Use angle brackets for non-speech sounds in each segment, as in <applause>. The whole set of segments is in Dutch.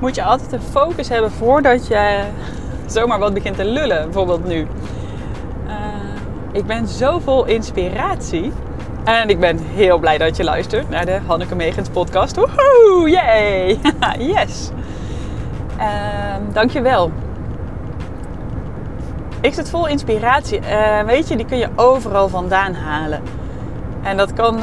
moet je altijd een focus hebben voordat je zomaar wat begint te lullen. Bijvoorbeeld nu. Uh, ik ben zo vol inspiratie. En ik ben heel blij dat je luistert naar de Hanneke Megens podcast. Woehoe, yay! <laughs> yes! Uh, dankjewel. Ik zit vol inspiratie. Uh, weet je, die kun je overal vandaan halen. En dat kan... Uh,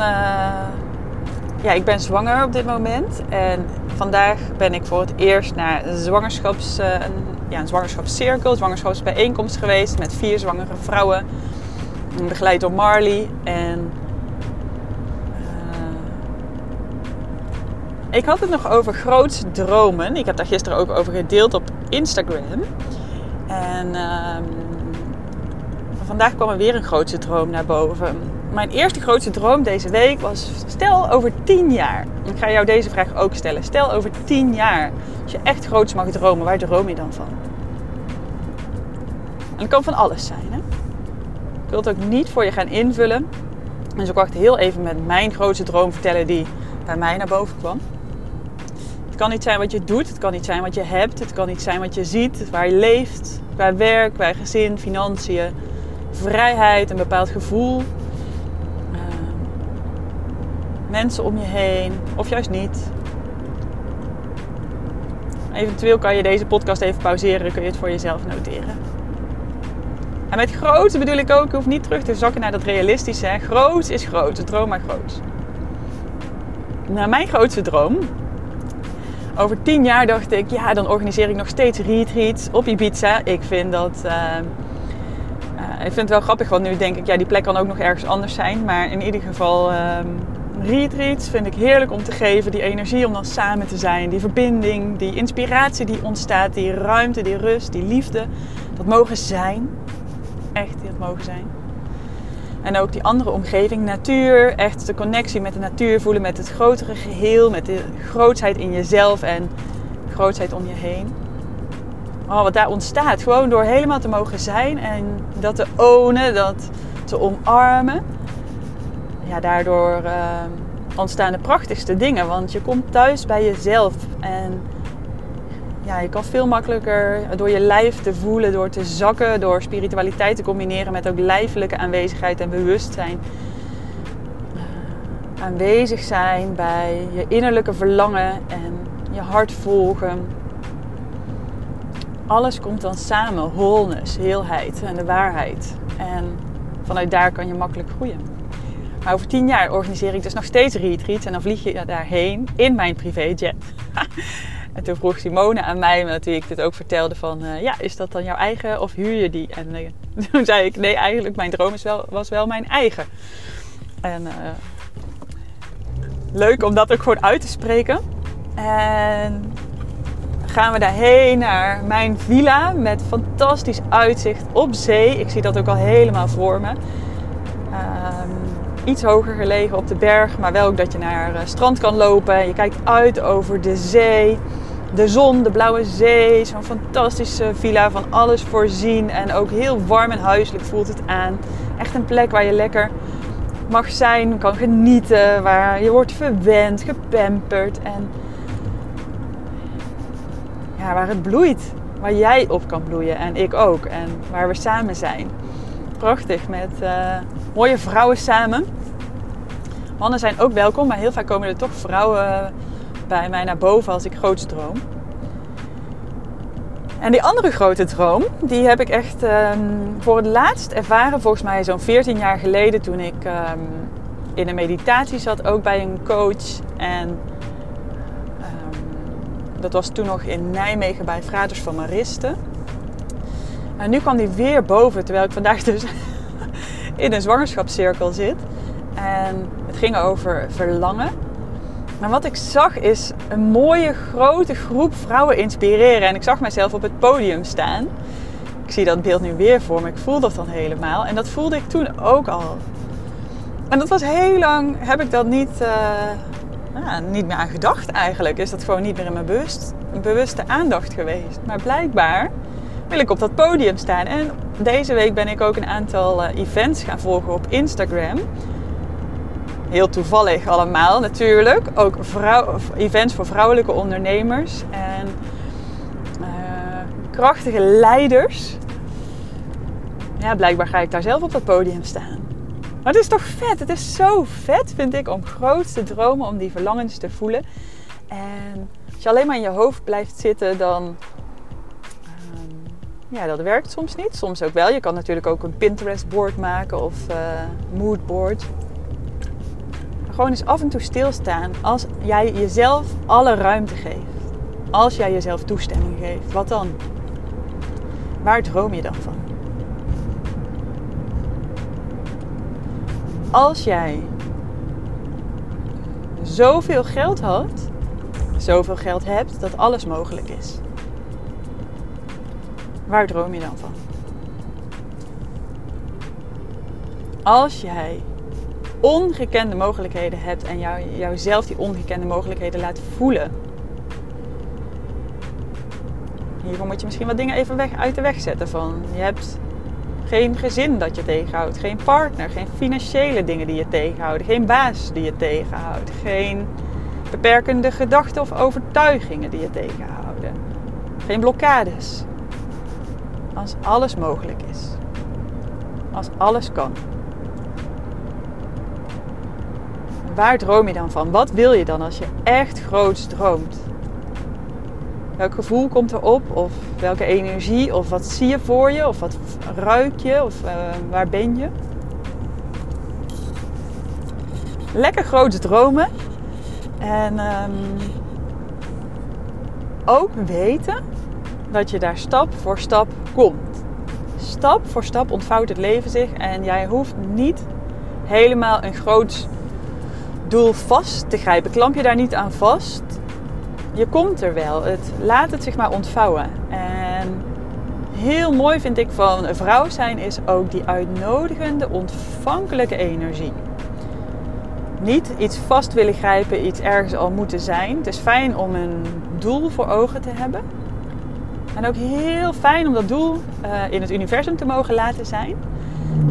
ja, ik ben zwanger op dit moment. En vandaag ben ik voor het eerst naar een, zwangerschaps, uh, een, ja, een zwangerschapscirkel, een zwangerschapsbijeenkomst geweest met vier zwangere vrouwen. Begeleid door Marley. En ik had het nog over grootste dromen. Ik heb daar gisteren ook over gedeeld op Instagram. En uh, vandaag kwam er weer een grootste droom naar boven. Mijn eerste grootste droom deze week was: stel over tien jaar. Ik ga jou deze vraag ook stellen. Stel over tien jaar. Als je echt groots mag dromen, waar droom je dan van? En het kan van alles zijn. Hè? Ik wil het ook niet voor je gaan invullen. Dus ik wacht heel even met mijn grootste droom vertellen die bij mij naar boven kwam. Het kan niet zijn wat je doet, het kan niet zijn wat je hebt, het kan niet zijn wat je ziet, waar je leeft, qua werk, qua gezin, financiën, vrijheid, een bepaald gevoel, mensen om je heen of juist niet. Eventueel kan je deze podcast even pauzeren, kun je het voor jezelf noteren. En met groot bedoel ik ook, je hoeft niet terug te zakken naar dat realistische. Groot is groot, droom maar groot. Nou, mijn grootste droom over tien jaar dacht ik, ja, dan organiseer ik nog steeds retreats op Ibiza. Ik vind dat. Uh, uh, ik vind het wel grappig, want nu denk ik, ja, die plek kan ook nog ergens anders zijn. Maar in ieder geval, uh, retreats vind ik heerlijk om te geven. Die energie om dan samen te zijn, die verbinding, die inspiratie die ontstaat, die ruimte, die rust, die liefde. Dat mogen zijn. Echt, dat mogen zijn. En ook die andere omgeving, natuur, echt de connectie met de natuur voelen, met het grotere geheel, met de grootsheid in jezelf en grootsheid om je heen. Oh, wat daar ontstaat, gewoon door helemaal te mogen zijn en dat te ownen, dat te omarmen. Ja, daardoor uh, ontstaan de prachtigste dingen, want je komt thuis bij jezelf en ja, je kan veel makkelijker door je lijf te voelen, door te zakken, door spiritualiteit te combineren met ook lijfelijke aanwezigheid en bewustzijn. Uh, aanwezig zijn bij je innerlijke verlangen en je hart volgen. Alles komt dan samen, wholeness, heelheid en de waarheid. En vanuit daar kan je makkelijk groeien. Maar over tien jaar organiseer ik dus nog steeds retreats en dan vlieg je daarheen in mijn privéjet. <laughs> En toen vroeg Simone aan mij, toen ik dit ook vertelde, van uh, ja, is dat dan jouw eigen of huur je die? En uh, <laughs> toen zei ik, nee, eigenlijk mijn droom is wel, was wel mijn eigen. En uh, leuk om dat ook gewoon uit te spreken. En gaan we daarheen naar mijn villa met fantastisch uitzicht op zee. Ik zie dat ook al helemaal voor me. Um, iets hoger gelegen op de berg, maar wel ook dat je naar het strand kan lopen. Je kijkt uit over de zee de zon, de blauwe zee, zo'n fantastische villa van alles voorzien en ook heel warm en huiselijk voelt het aan. Echt een plek waar je lekker mag zijn, kan genieten, waar je wordt verwend, gepamperd en ja, waar het bloeit, waar jij op kan bloeien en ik ook en waar we samen zijn. Prachtig met uh, mooie vrouwen samen. Mannen zijn ook welkom, maar heel vaak komen er toch vrouwen bij mij naar boven als ik groots droom. En die andere grote droom, die heb ik echt um, voor het laatst ervaren, volgens mij zo'n 14 jaar geleden, toen ik um, in een meditatie zat, ook bij een coach. En um, dat was toen nog in Nijmegen bij Fraters van Maristen. En nu kwam die weer boven, terwijl ik vandaag dus in een zwangerschapscirkel zit. En het ging over verlangen. Maar wat ik zag is een mooie grote groep vrouwen inspireren. En ik zag mezelf op het podium staan. Ik zie dat beeld nu weer voor me. Ik voel dat dan helemaal. En dat voelde ik toen ook al. En dat was heel lang, heb ik dat niet, uh, nou, niet meer aan gedacht eigenlijk. Is dat gewoon niet meer in mijn bewust, bewuste aandacht geweest. Maar blijkbaar wil ik op dat podium staan. En deze week ben ik ook een aantal uh, events gaan volgen op Instagram heel toevallig allemaal natuurlijk. Ook vrouw, events voor vrouwelijke ondernemers en uh, krachtige leiders. Ja, blijkbaar ga ik daar zelf op het podium staan. Maar het is toch vet? Het is zo vet, vind ik, om groot te dromen, om die verlangens te voelen. En als je alleen maar in je hoofd blijft zitten, dan. Ja, dat werkt soms niet. Soms ook wel. Je kan natuurlijk ook een Pinterest-board maken of uh, moodboard. Maar gewoon eens af en toe stilstaan als jij jezelf alle ruimte geeft. Als jij jezelf toestemming geeft, wat dan? Waar droom je dan van? Als jij zoveel geld had, zoveel geld hebt dat alles mogelijk is. Waar droom je dan van? Als jij ongekende mogelijkheden hebt en jou, jouzelf die ongekende mogelijkheden laat voelen. Hiervoor moet je misschien wat dingen even weg, uit de weg zetten van. Je hebt geen gezin dat je tegenhoudt, geen partner, geen financiële dingen die je tegenhouden, geen baas die je tegenhoudt, geen beperkende gedachten of overtuigingen die je tegenhouden, geen blokkades. Als alles mogelijk is, als alles kan. Waar droom je dan van? Wat wil je dan als je echt groots droomt? Welk gevoel komt erop? Of welke energie? Of wat zie je voor je? Of wat ruik je? Of uh, waar ben je? Lekker grote dromen. En um, ook weten dat je daar stap voor stap Stap voor stap ontvouwt het leven zich. En jij hoeft niet helemaal een groot doel vast te grijpen. Klamp je daar niet aan vast je komt er wel. Het, laat het zich maar ontvouwen. En heel mooi vind ik van een vrouw zijn is ook die uitnodigende, ontvankelijke energie. Niet iets vast willen grijpen, iets ergens al moeten zijn. Het is fijn om een doel voor ogen te hebben. En ook heel fijn om dat doel uh, in het universum te mogen laten zijn.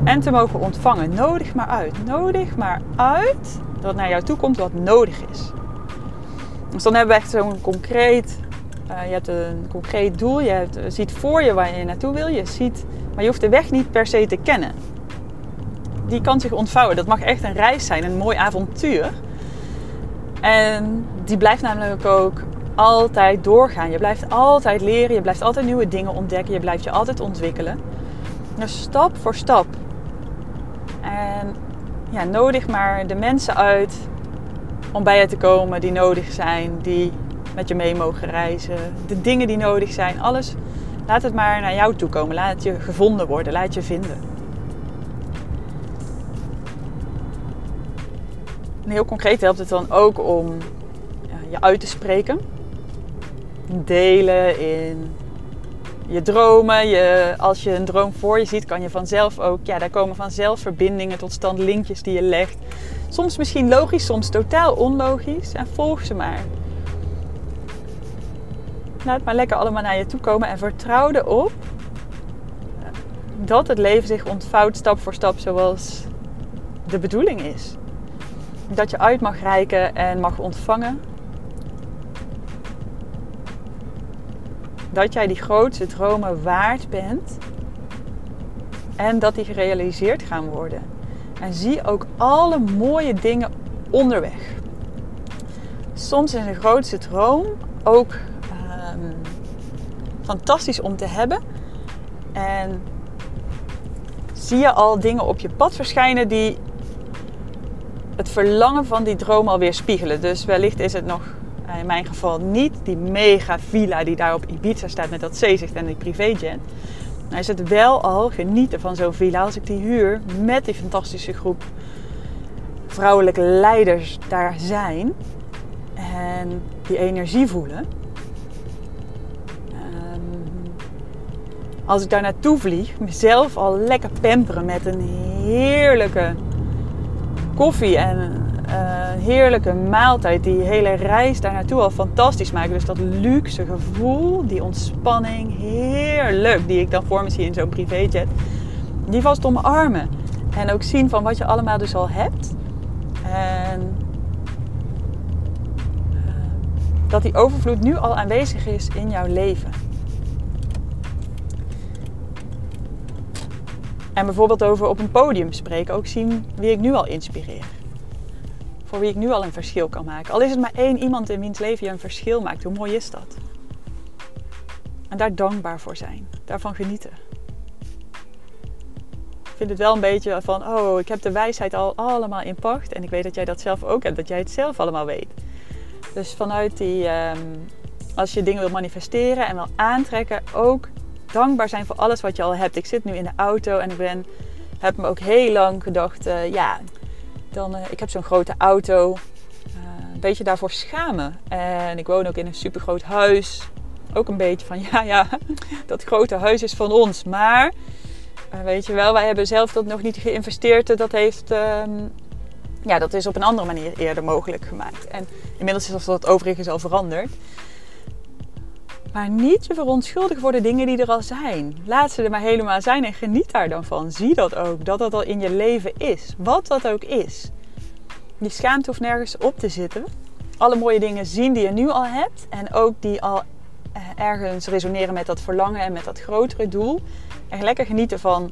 En te mogen ontvangen. Nodig maar uit. Nodig maar uit dat naar jou toe komt wat nodig is. Dus dan hebben we echt zo'n concreet, uh, je hebt een concreet doel, je hebt, ziet voor je waar je naartoe wil, je ziet, maar je hoeft de weg niet per se te kennen. Die kan zich ontvouwen. Dat mag echt een reis zijn, een mooi avontuur. En die blijft namelijk ook altijd doorgaan. Je blijft altijd leren, je blijft altijd nieuwe dingen ontdekken, je blijft je altijd ontwikkelen. Dus stap voor stap. En ja, nodig maar de mensen uit om bij je te komen die nodig zijn, die met je mee mogen reizen, de dingen die nodig zijn, alles. Laat het maar naar jou toe komen. Laat je gevonden worden. Laat je vinden. En heel concreet helpt het dan ook om je uit te spreken. Delen in je dromen. Je, als je een droom voor je ziet, kan je vanzelf ook, ja, daar komen vanzelf verbindingen tot stand, linkjes die je legt. Soms misschien logisch, soms totaal onlogisch. En volg ze maar. Laat maar lekker allemaal naar je toe komen en vertrouw erop dat het leven zich ontvouwt stap voor stap zoals de bedoeling is. Dat je uit mag reiken en mag ontvangen. Dat jij die grootste dromen waard bent en dat die gerealiseerd gaan worden. En zie ook alle mooie dingen onderweg. Soms is een grootste droom ook um, fantastisch om te hebben. En zie je al dingen op je pad verschijnen die het verlangen van die droom alweer spiegelen. Dus wellicht is het nog in mijn geval niet die mega villa die daar op Ibiza staat met dat zeezicht en die privéjet. Nou is het wel al genieten van zo'n villa als ik die huur met die fantastische groep vrouwelijke leiders daar zijn en die energie voelen. Ehm, als ik daar naartoe vlieg, mezelf al lekker pamperen met een heerlijke koffie en heerlijke maaltijd. Die hele reis daar naartoe al fantastisch maken. Dus dat luxe gevoel, die ontspanning, heerlijk. Die ik dan voor me zie in zo'n privéjet. Die vast omarmen. En ook zien van wat je allemaal dus al hebt. En eh, dat die overvloed nu al aanwezig is in jouw leven. En bijvoorbeeld over op een podium spreken, ook zien wie ik nu al inspireer. Voor wie ik nu al een verschil kan maken. Al is het maar één iemand in wiens leven je een verschil maakt, hoe mooi is dat? En daar dankbaar voor zijn, daarvan genieten. Ik vind het wel een beetje van, oh, ik heb de wijsheid al allemaal in pacht. En ik weet dat jij dat zelf ook hebt, dat jij het zelf allemaal weet. Dus vanuit die, ehm, als je dingen wil manifesteren en wil aantrekken, ook dankbaar zijn voor alles wat je al hebt. Ik zit nu in de auto en ik ben, heb me ook heel lang gedacht, uh, ja, dan, uh, ik heb zo'n grote auto. Uh, een beetje daarvoor schamen. En ik woon ook in een supergroot huis. Ook een beetje van, <laughs> ja, ja, dat grote huis is van ons. Maar, weet je wel, wij hebben zelf dat nog niet geïnvesteerd. Dat heeft... Um, ja, dat is op een andere manier eerder mogelijk gemaakt. En inmiddels is dat overigens al veranderd. Maar niet je verontschuldigen voor de dingen die er al zijn. Laat ze er maar helemaal zijn en geniet daar dan van. Zie dat ook, dat dat al in je leven is. Wat dat ook is. Die schaamte hoeft nergens op te zitten. Alle mooie dingen zien die je nu al hebt. En ook die al eh, ergens resoneren met dat verlangen en met dat grotere doel. En lekker genieten van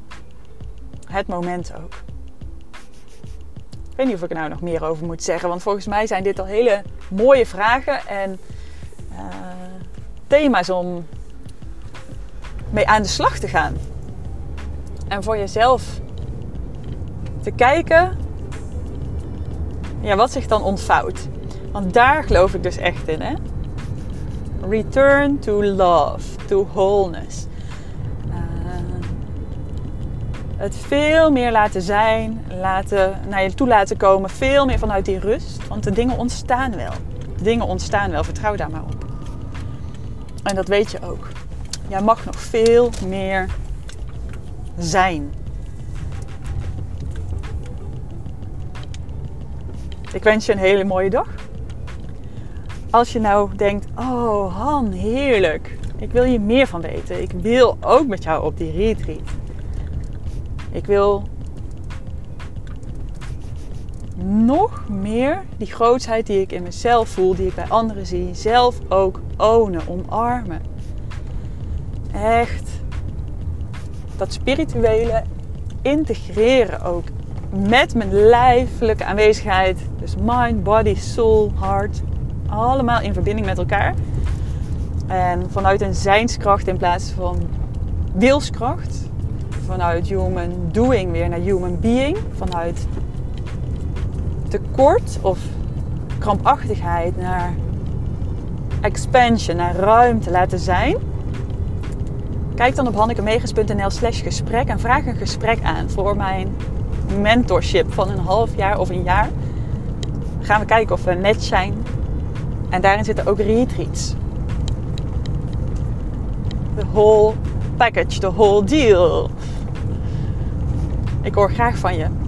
het moment ook. Ik weet niet of ik er nou nog meer over moet zeggen. Want volgens mij zijn dit al hele mooie vragen. En... Uh, thema's om mee aan de slag te gaan. En voor jezelf te kijken ja, wat zich dan ontvouwt. Want daar geloof ik dus echt in. Hè? Return to love, to wholeness. Uh, het veel meer laten zijn, laten, naar je toe laten komen, veel meer vanuit die rust. Want de dingen ontstaan wel. De dingen ontstaan wel, vertrouw daar maar op. En dat weet je ook. Jij mag nog veel meer zijn. Ik wens je een hele mooie dag. Als je nou denkt, oh Han, heerlijk. Ik wil hier meer van weten. Ik wil ook met jou op die retreat. Ik wil nog meer die grootsheid die ik in mezelf voel, die ik bij anderen zie, zelf ook ownen, omarmen. Echt dat spirituele integreren ook met mijn lijfelijke aanwezigheid. Dus mind, body, soul, heart. Allemaal in verbinding met elkaar. En vanuit een zijnskracht in plaats van wilskracht. Vanuit human doing weer naar human being. Vanuit tekort of krampachtigheid naar expansion, naar ruimte laten zijn. Kijk dan op hannekemegens.nl slash gesprek en vraag een gesprek aan voor mijn mentorship van een half jaar of een jaar. Gaan we kijken of we net zijn. En daarin zitten ook retreats. The whole package, the whole deal. Ik hoor graag van je.